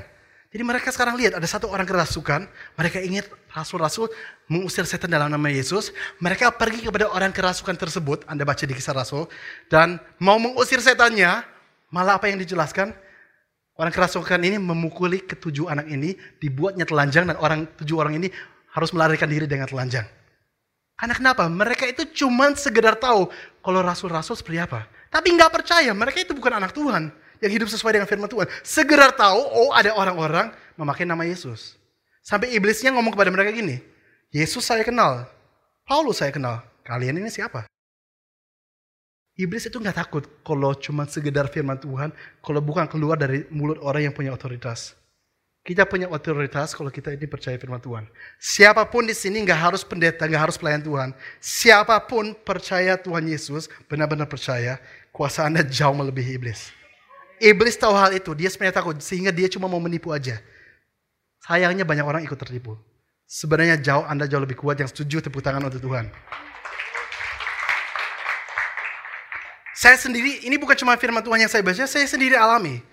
Jadi mereka sekarang lihat ada satu orang kerasukan, mereka ingat rasul-rasul mengusir setan dalam nama Yesus. Mereka pergi kepada orang kerasukan tersebut, Anda baca di kisah rasul, dan mau mengusir setannya, malah apa yang dijelaskan? Orang kerasukan ini memukuli ketujuh anak ini, dibuatnya telanjang dan orang tujuh orang ini harus melarikan diri dengan telanjang. Karena kenapa? Mereka itu cuma sekedar tahu kalau rasul-rasul seperti apa. Tapi nggak percaya, mereka itu bukan anak Tuhan yang hidup sesuai dengan firman Tuhan. Sekedar tahu, oh ada orang-orang memakai nama Yesus. Sampai iblisnya ngomong kepada mereka gini, Yesus saya kenal, Paulus saya kenal, kalian ini siapa? Iblis itu nggak takut kalau cuma sekedar firman Tuhan, kalau bukan keluar dari mulut orang yang punya otoritas. Kita punya otoritas kalau kita ini percaya firman Tuhan. Siapa pun di sini nggak harus pendeta, nggak harus pelayan Tuhan. Siapa pun percaya Tuhan Yesus, benar-benar percaya, kuasa Anda jauh melebihi iblis. Iblis tahu hal itu, dia sebenarnya takut, sehingga dia cuma mau menipu aja. Sayangnya banyak orang ikut tertipu. Sebenarnya jauh Anda jauh lebih kuat yang setuju tepuk tangan untuk Tuhan. Saya sendiri, ini bukan cuma firman Tuhan yang saya baca, saya sendiri alami.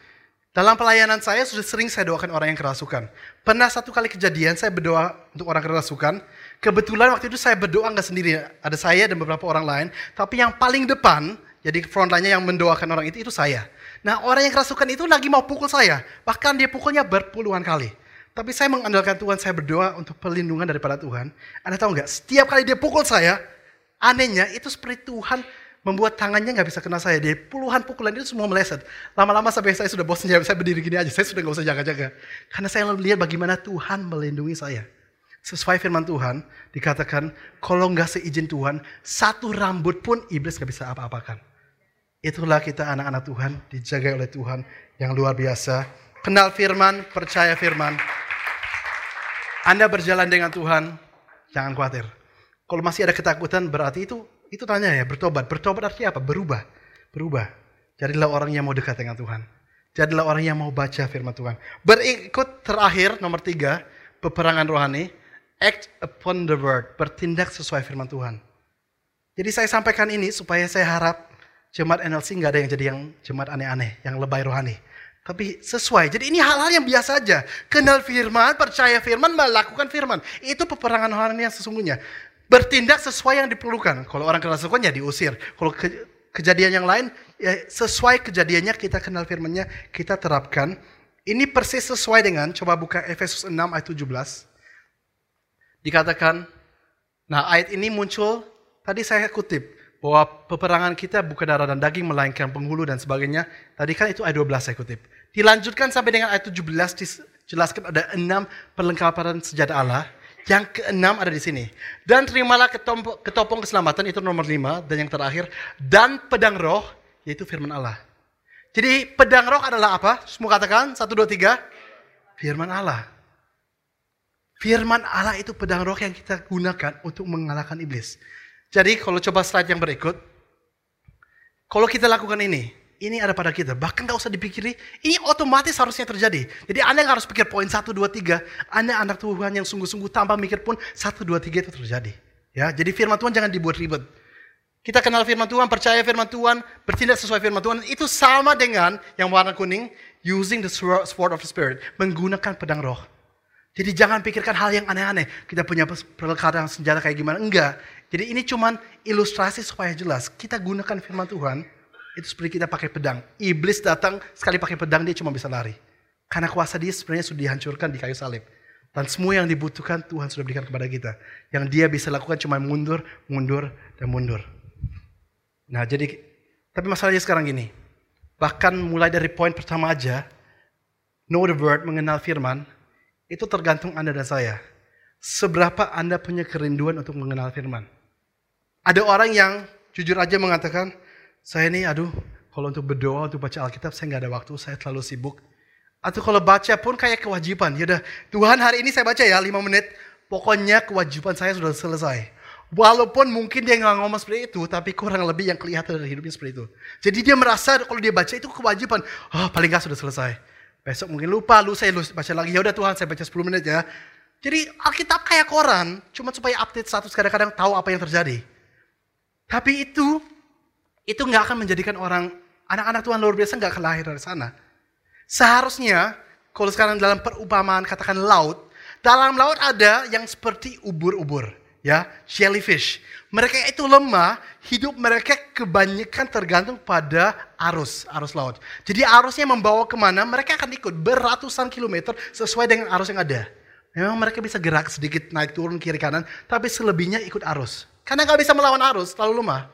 Dalam pelayanan saya sudah sering saya doakan orang yang kerasukan. Pernah satu kali kejadian saya berdoa untuk orang kerasukan. Kebetulan waktu itu saya berdoa nggak sendiri, ada saya dan beberapa orang lain. Tapi yang paling depan, jadi frontline yang mendoakan orang itu itu saya. Nah orang yang kerasukan itu lagi mau pukul saya, bahkan dia pukulnya berpuluhan kali. Tapi saya mengandalkan Tuhan, saya berdoa untuk perlindungan daripada Tuhan. Anda tahu nggak? Setiap kali dia pukul saya, anehnya itu seperti Tuhan membuat tangannya nggak bisa kena saya. Dia puluhan pukulan itu semua meleset. Lama-lama sampai saya sudah bosan, saya berdiri gini aja. Saya sudah nggak usah jaga-jaga. Karena saya lihat bagaimana Tuhan melindungi saya. Sesuai firman Tuhan, dikatakan kalau nggak seizin Tuhan, satu rambut pun iblis nggak bisa apa-apakan. Itulah kita anak-anak Tuhan, dijaga oleh Tuhan yang luar biasa. Kenal firman, percaya firman. Anda berjalan dengan Tuhan, jangan khawatir. Kalau masih ada ketakutan, berarti itu itu tanya ya, bertobat. Bertobat artinya apa? Berubah. Berubah. Jadilah orang yang mau dekat dengan Tuhan. Jadilah orang yang mau baca firman Tuhan. Berikut terakhir, nomor tiga, peperangan rohani. Act upon the word. Bertindak sesuai firman Tuhan. Jadi saya sampaikan ini supaya saya harap jemaat NLC nggak ada yang jadi yang jemaat aneh-aneh, yang lebay rohani. Tapi sesuai. Jadi ini hal-hal yang biasa aja. Kenal firman, percaya firman, melakukan firman. Itu peperangan rohani yang sesungguhnya bertindak sesuai yang diperlukan. Kalau orang kerasukan ya diusir. Kalau ke, kejadian yang lain, ya sesuai kejadiannya kita kenal firmannya, kita terapkan. Ini persis sesuai dengan, coba buka Efesus 6 ayat 17. Dikatakan, nah ayat ini muncul, tadi saya kutip, bahwa peperangan kita bukan darah dan daging, melainkan penghulu dan sebagainya. Tadi kan itu ayat 12 saya kutip. Dilanjutkan sampai dengan ayat 17, dijelaskan ada enam perlengkapan senjata Allah yang keenam ada di sini. Dan terimalah ketopong, ketopong keselamatan itu nomor lima. Dan yang terakhir, dan pedang roh, yaitu firman Allah. Jadi pedang roh adalah apa? Semua katakan, satu, dua, tiga. Firman Allah. Firman Allah itu pedang roh yang kita gunakan untuk mengalahkan iblis. Jadi kalau coba slide yang berikut. Kalau kita lakukan ini, ini ada pada kita. Bahkan gak usah dipikiri, ini otomatis harusnya terjadi. Jadi Anda yang harus pikir poin 1, 2, 3. Anda anak Tuhan yang sungguh-sungguh tanpa mikir pun 1, 2, 3 itu terjadi. Ya, jadi firman Tuhan jangan dibuat ribet. Kita kenal firman Tuhan, percaya firman Tuhan, bertindak sesuai firman Tuhan, itu sama dengan yang warna kuning, using the sword of the spirit, menggunakan pedang roh. Jadi jangan pikirkan hal yang aneh-aneh. Kita punya perlengkapan senjata kayak gimana. Enggak. Jadi ini cuman ilustrasi supaya jelas. Kita gunakan firman Tuhan, itu seperti kita pakai pedang. Iblis datang, sekali pakai pedang dia cuma bisa lari. Karena kuasa dia sebenarnya sudah dihancurkan di kayu salib. Dan semua yang dibutuhkan Tuhan sudah berikan kepada kita. Yang dia bisa lakukan cuma mundur, mundur, dan mundur. Nah jadi, tapi masalahnya sekarang gini. Bahkan mulai dari poin pertama aja, know the word, mengenal firman, itu tergantung Anda dan saya. Seberapa Anda punya kerinduan untuk mengenal firman. Ada orang yang jujur aja mengatakan, saya ini aduh, kalau untuk berdoa, untuk baca Alkitab, saya nggak ada waktu, saya terlalu sibuk. Atau kalau baca pun kayak kewajiban. Yaudah, Tuhan hari ini saya baca ya 5 menit. Pokoknya kewajiban saya sudah selesai. Walaupun mungkin dia nggak ngomong seperti itu, tapi kurang lebih yang kelihatan dari hidupnya seperti itu. Jadi dia merasa kalau dia baca itu kewajiban. Oh paling nggak sudah selesai. Besok mungkin lupa, lu saya baca lagi. Ya udah Tuhan saya baca 10 menit ya. Jadi Alkitab kayak koran, cuma supaya update status kadang-kadang tahu apa yang terjadi. Tapi itu, itu nggak akan menjadikan orang, anak-anak Tuhan luar biasa nggak lahir dari sana. Seharusnya, kalau sekarang dalam perumpamaan katakan laut, dalam laut ada yang seperti ubur-ubur, ya, jellyfish. Mereka itu lemah, hidup mereka kebanyakan tergantung pada arus, arus laut. Jadi arusnya membawa ke mana, mereka akan ikut beratusan kilometer sesuai dengan arus yang ada. Memang mereka bisa gerak sedikit naik turun kiri kanan, tapi selebihnya ikut arus. Karena nggak bisa melawan arus, terlalu lemah.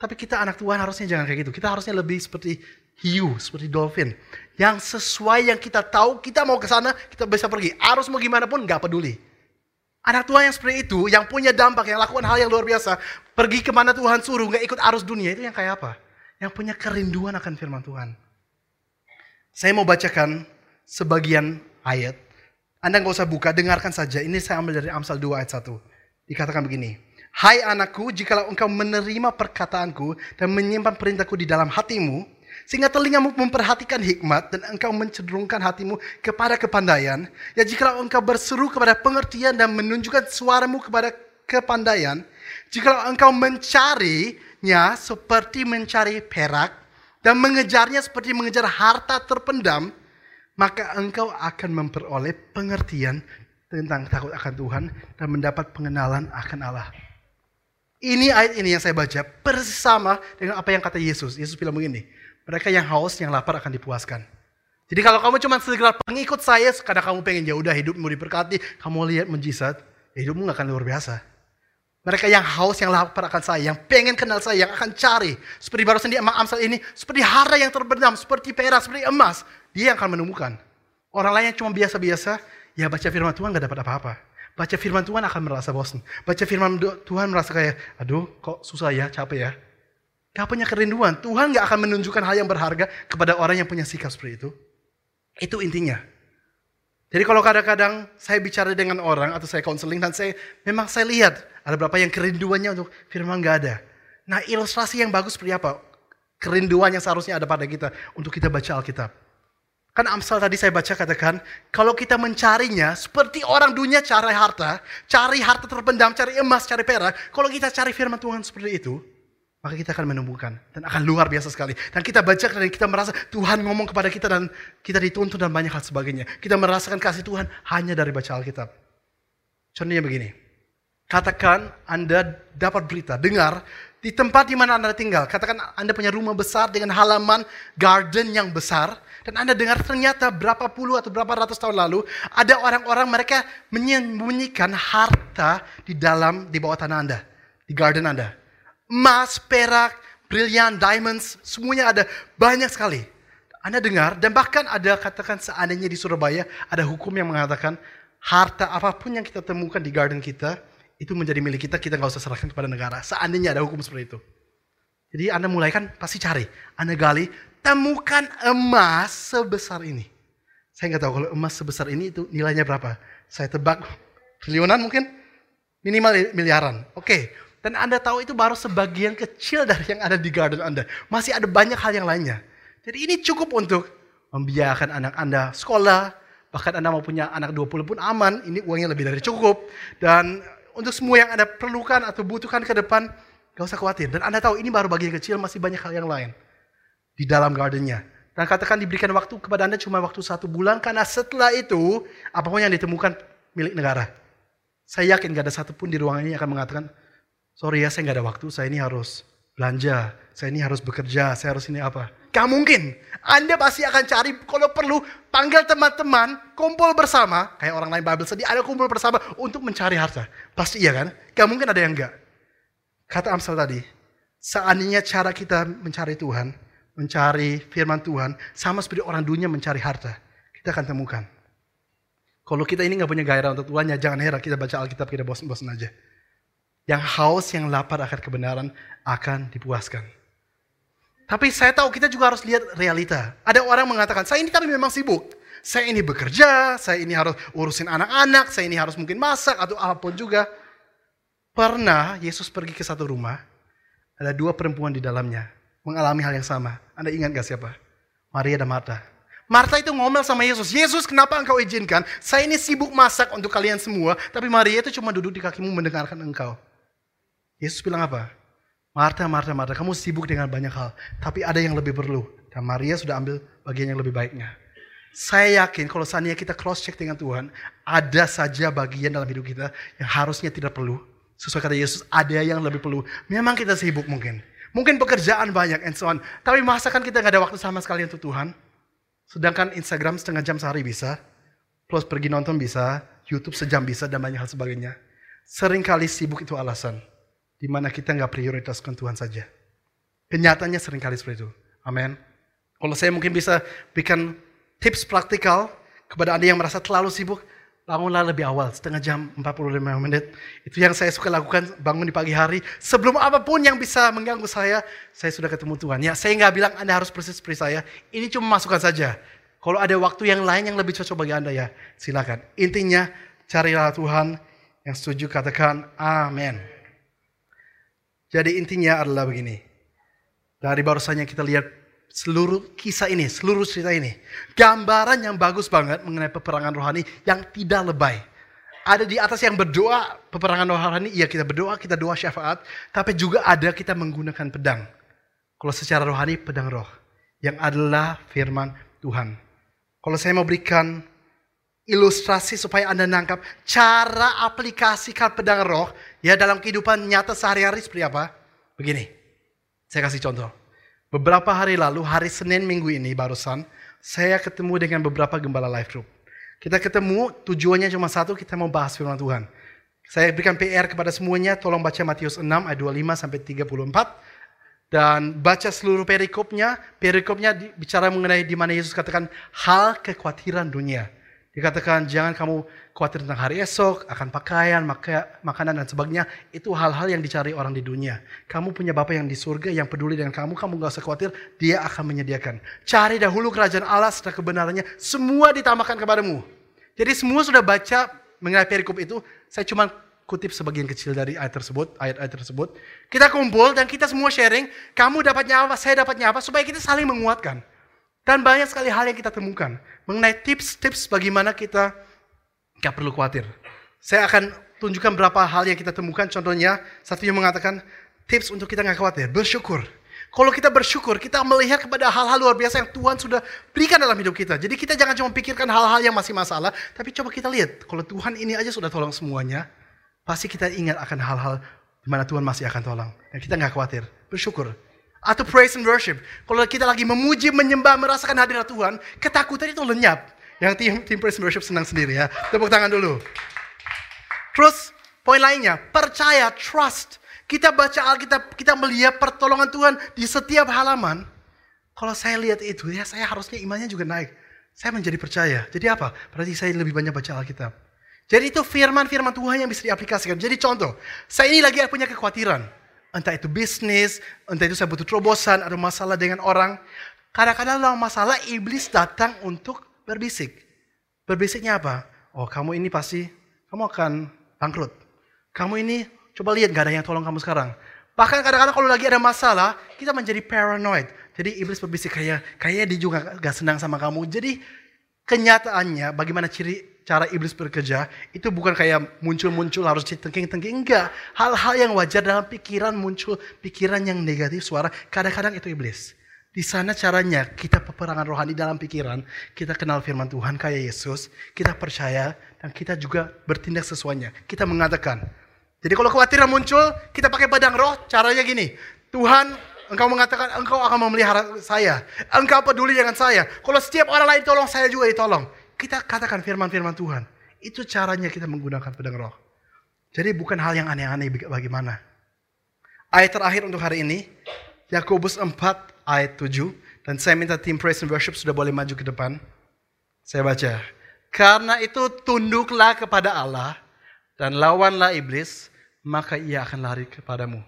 Tapi kita anak Tuhan harusnya jangan kayak gitu. Kita harusnya lebih seperti hiu, seperti dolphin. Yang sesuai yang kita tahu, kita mau ke sana, kita bisa pergi. Arus mau gimana pun nggak peduli. Anak Tuhan yang seperti itu, yang punya dampak, yang lakukan hal yang luar biasa, pergi ke mana Tuhan suruh, nggak ikut arus dunia, itu yang kayak apa? Yang punya kerinduan akan firman Tuhan. Saya mau bacakan sebagian ayat. Anda nggak usah buka, dengarkan saja. Ini saya ambil dari Amsal 2 ayat 1. Dikatakan begini. Hai anakku, jikalau engkau menerima perkataanku dan menyimpan perintahku di dalam hatimu, sehingga telingamu memperhatikan hikmat dan engkau mencenderungkan hatimu kepada kepandaian. Ya jika engkau berseru kepada pengertian dan menunjukkan suaramu kepada kepandaian. Jika engkau mencarinya seperti mencari perak dan mengejarnya seperti mengejar harta terpendam. Maka engkau akan memperoleh pengertian tentang takut akan Tuhan dan mendapat pengenalan akan Allah. Ini ayat ini yang saya baca persis dengan apa yang kata Yesus. Yesus bilang begini, mereka yang haus, yang lapar akan dipuaskan. Jadi kalau kamu cuma segera pengikut saya, karena kamu pengen ya udah hidupmu diberkati, kamu lihat mujizat, ya hidupmu gak akan luar biasa. Mereka yang haus, yang lapar akan saya, yang pengen kenal saya, yang akan cari. Seperti barusan di Emang Amsal ini, seperti harta yang terbendam, seperti perak, seperti emas. Dia yang akan menemukan. Orang lain yang cuma biasa-biasa, ya baca firman Tuhan gak dapat apa-apa. Baca firman Tuhan akan merasa bosan. Baca firman Tuhan merasa kayak, aduh kok susah ya, capek ya. Gak punya kerinduan. Tuhan gak akan menunjukkan hal yang berharga kepada orang yang punya sikap seperti itu. Itu intinya. Jadi kalau kadang-kadang saya bicara dengan orang atau saya konseling dan saya memang saya lihat ada berapa yang kerinduannya untuk firman gak ada. Nah ilustrasi yang bagus seperti apa? Kerinduan yang seharusnya ada pada kita untuk kita baca Alkitab. Kan Amsal tadi saya baca katakan, kalau kita mencarinya seperti orang dunia cari harta, cari harta terpendam, cari emas, cari perak. Kalau kita cari firman Tuhan seperti itu, maka kita akan menemukan dan akan luar biasa sekali. Dan kita baca dan kita merasa Tuhan ngomong kepada kita dan kita dituntun dan banyak hal sebagainya. Kita merasakan kasih Tuhan hanya dari baca Alkitab. Contohnya begini. Katakan Anda dapat berita, dengar di tempat di mana Anda tinggal. Katakan Anda punya rumah besar dengan halaman garden yang besar. Dan Anda dengar ternyata berapa puluh atau berapa ratus tahun lalu ada orang-orang mereka menyembunyikan harta di dalam, di bawah tanah Anda. Di garden Anda emas, perak, brilian, diamonds, semuanya ada banyak sekali. Anda dengar dan bahkan ada katakan seandainya di Surabaya ada hukum yang mengatakan harta apa pun yang kita temukan di garden kita itu menjadi milik kita, kita nggak usah serahkan kepada negara. Seandainya ada hukum seperti itu. Jadi Anda mulai kan pasti cari, Anda gali, temukan emas sebesar ini. Saya nggak tahu kalau emas sebesar ini itu nilainya berapa. Saya tebak triliunan mungkin, minimal miliaran. Oke, dan Anda tahu itu baru sebagian kecil dari yang ada di garden Anda. Masih ada banyak hal yang lainnya. Jadi ini cukup untuk membiarkan anak Anda sekolah. Bahkan Anda mau punya anak 20 pun aman. Ini uangnya lebih dari cukup. Dan untuk semua yang Anda perlukan atau butuhkan ke depan, gak usah khawatir. Dan Anda tahu ini baru bagian kecil, masih banyak hal yang lain di dalam gardennya. Dan katakan diberikan waktu kepada Anda cuma waktu satu bulan, karena setelah itu, apa pun yang ditemukan milik negara. Saya yakin gak ada satupun di ruangan ini yang akan mengatakan, sorry ya saya gak ada waktu, saya ini harus belanja, saya ini harus bekerja, saya harus ini apa. Gak mungkin. Anda pasti akan cari, kalau perlu, panggil teman-teman, kumpul bersama. Kayak orang lain Bible sedih, ada kumpul bersama untuk mencari harta. Pasti iya kan? Gak mungkin ada yang enggak. Kata Amsal tadi, seandainya cara kita mencari Tuhan, mencari firman Tuhan, sama seperti orang dunia mencari harta. Kita akan temukan. Kalau kita ini nggak punya gairah untuk Tuhan, ya jangan heran kita baca Alkitab kita bosan-bosan aja. Yang haus, yang lapar akan kebenaran akan dipuaskan. Tapi saya tahu kita juga harus lihat realita. Ada orang mengatakan, saya ini tapi memang sibuk. Saya ini bekerja, saya ini harus urusin anak-anak, saya ini harus mungkin masak atau apa pun juga. Pernah Yesus pergi ke satu rumah, ada dua perempuan di dalamnya mengalami hal yang sama. Anda ingat gak siapa? Maria dan Marta. Marta itu ngomel sama Yesus, Yesus kenapa engkau izinkan? Saya ini sibuk masak untuk kalian semua, tapi Maria itu cuma duduk di kakimu mendengarkan engkau. Yesus bilang apa? Marta, Marta, Marta, kamu sibuk dengan banyak hal, tapi ada yang lebih perlu. Dan Maria sudah ambil bagian yang lebih baiknya. Saya yakin kalau seandainya kita cross check dengan Tuhan, ada saja bagian dalam hidup kita yang harusnya tidak perlu. Sesuai kata Yesus, ada yang lebih perlu. Memang kita sibuk mungkin. Mungkin pekerjaan banyak and so on. Tapi masa kan kita nggak ada waktu sama sekali untuk Tuhan? Sedangkan Instagram setengah jam sehari bisa. Plus pergi nonton bisa. Youtube sejam bisa dan banyak hal sebagainya. Seringkali sibuk itu alasan. Di mana kita nggak prioritaskan Tuhan saja. Kenyataannya sering kali seperti itu. Amin. Kalau saya mungkin bisa berikan tips praktikal kepada Anda yang merasa terlalu sibuk, bangunlah lebih awal, setengah jam, 45 menit. Itu yang saya suka lakukan, bangun di pagi hari. Sebelum apa pun yang bisa mengganggu saya, saya sudah ketemu Tuhan. Ya, saya nggak bilang Anda harus persis seperti saya. Ini cuma masukan saja. Kalau ada waktu yang lain yang lebih cocok bagi Anda ya, silakan. Intinya, carilah Tuhan yang setuju katakan amin. Jadi intinya adalah begini. Dari barusannya kita lihat seluruh kisah ini, seluruh cerita ini. Gambaran yang bagus banget mengenai peperangan rohani yang tidak lebay. Ada di atas yang berdoa peperangan rohani, iya kita berdoa, kita doa syafaat. Tapi juga ada kita menggunakan pedang. Kalau secara rohani, pedang roh. Yang adalah firman Tuhan. Kalau saya mau berikan ilustrasi supaya Anda nangkap cara aplikasikan pedang roh ya dalam kehidupan nyata sehari-hari seperti apa? Begini, saya kasih contoh. Beberapa hari lalu, hari Senin minggu ini barusan, saya ketemu dengan beberapa gembala life group. Kita ketemu, tujuannya cuma satu, kita mau bahas firman Tuhan. Saya berikan PR kepada semuanya, tolong baca Matius 6 ayat 25 sampai 34 dan baca seluruh perikopnya. Perikopnya bicara mengenai di mana Yesus katakan hal kekhawatiran dunia. Dikatakan jangan kamu khawatir tentang hari esok, akan pakaian, maka, makanan dan sebagainya. Itu hal-hal yang dicari orang di dunia. Kamu punya Bapak yang di surga yang peduli dengan kamu, kamu gak usah khawatir, dia akan menyediakan. Cari dahulu kerajaan Allah setelah kebenarannya, semua ditambahkan kepadamu. Jadi semua sudah baca mengenai perikop itu, saya cuma kutip sebagian kecil dari ayat tersebut, ayat-ayat tersebut. Kita kumpul dan kita semua sharing, kamu dapatnya apa, saya dapatnya apa, supaya kita saling menguatkan. Dan banyak sekali hal yang kita temukan mengenai tips-tips bagaimana kita gak perlu khawatir. Saya akan tunjukkan beberapa hal yang kita temukan. Contohnya, satunya mengatakan tips untuk kita gak khawatir, bersyukur. Kalau kita bersyukur, kita melihat kepada hal-hal luar biasa yang Tuhan sudah berikan dalam hidup kita. Jadi kita jangan cuma pikirkan hal-hal yang masih masalah, tapi coba kita lihat, kalau Tuhan ini aja sudah tolong semuanya, pasti kita ingat akan hal-hal di mana Tuhan masih akan tolong. Dan kita nggak khawatir, bersyukur. Atau praise and worship. Kalau kita lagi memuji, menyembah, merasakan hadirat Tuhan, ketakutan itu lenyap. Yang tim, tim praise and worship senang sendiri ya. Tepuk tangan dulu. Terus poin lainnya, percaya, trust. Kita baca Alkitab, kita melihat pertolongan Tuhan di setiap halaman. Kalau saya lihat itu, ya saya harusnya imannya juga naik. Saya menjadi percaya. Jadi apa? Berarti saya lebih banyak baca Alkitab. Jadi itu firman-firman Tuhan yang bisa diaplikasikan. Jadi contoh, saya ini lagi punya kekhawatiran. Entah itu bisnis, entah itu saya butuh terobosan, ada masalah dengan orang. Kadang-kadang dalam masalah iblis datang untuk berbisik. Berbisiknya apa? Oh kamu ini pasti, kamu akan bangkrut. Kamu ini, coba lihat gak ada yang tolong kamu sekarang. Bahkan kadang-kadang kalau lagi ada masalah, kita menjadi paranoid. Jadi iblis berbisik kayak, kayaknya dia juga gak senang sama kamu. Jadi kenyataannya bagaimana ciri cara iblis bekerja itu bukan kayak muncul-muncul harus ditengking-tengking. Enggak. Hal-hal yang wajar dalam pikiran muncul pikiran yang negatif suara. Kadang-kadang itu iblis. Di sana caranya kita peperangan rohani dalam pikiran, kita kenal firman Tuhan kayak Yesus, kita percaya dan kita juga bertindak sesuainya. Kita mengatakan. Jadi kalau kekhawatiran muncul, kita pakai pedang roh, caranya gini. Tuhan, engkau mengatakan engkau akan memelihara saya. Engkau peduli dengan saya. Kalau setiap orang lain tolong, saya juga ditolong. Kita katakan firman-firman Tuhan. Itu caranya kita menggunakan pedang roh. Jadi bukan hal yang aneh-aneh bagaimana. Ayat terakhir untuk hari ini, Yakobus 4 ayat 7. Dan saya minta tim praise and worship sudah boleh maju ke depan. Saya baca. Karena itu tunduklah kepada Allah dan lawanlah iblis, maka ia akan lari kepadamu.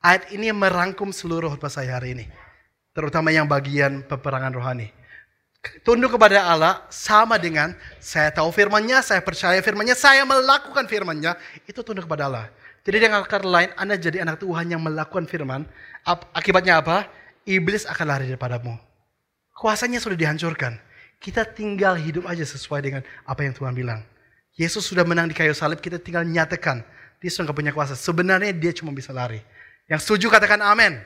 Ayat ini merangkum seluruh khutbah saya hari ini. Terutama yang bagian peperangan rohani. Tunduk kepada Allah sama dengan saya tahu firmannya, saya percaya firmannya, saya melakukan firmannya. Itu tunduk kepada Allah. Jadi dengan kata lain, Anda jadi anak Tuhan yang melakukan firman. Akibatnya apa? Iblis akan lari daripadamu. Kuasanya sudah dihancurkan. Kita tinggal hidup aja sesuai dengan apa yang Tuhan bilang. Yesus sudah menang di kayu salib, kita tinggal nyatakan. Dia sudah punya kuasa. Sebenarnya dia cuma bisa lari. Yang setuju katakan amin.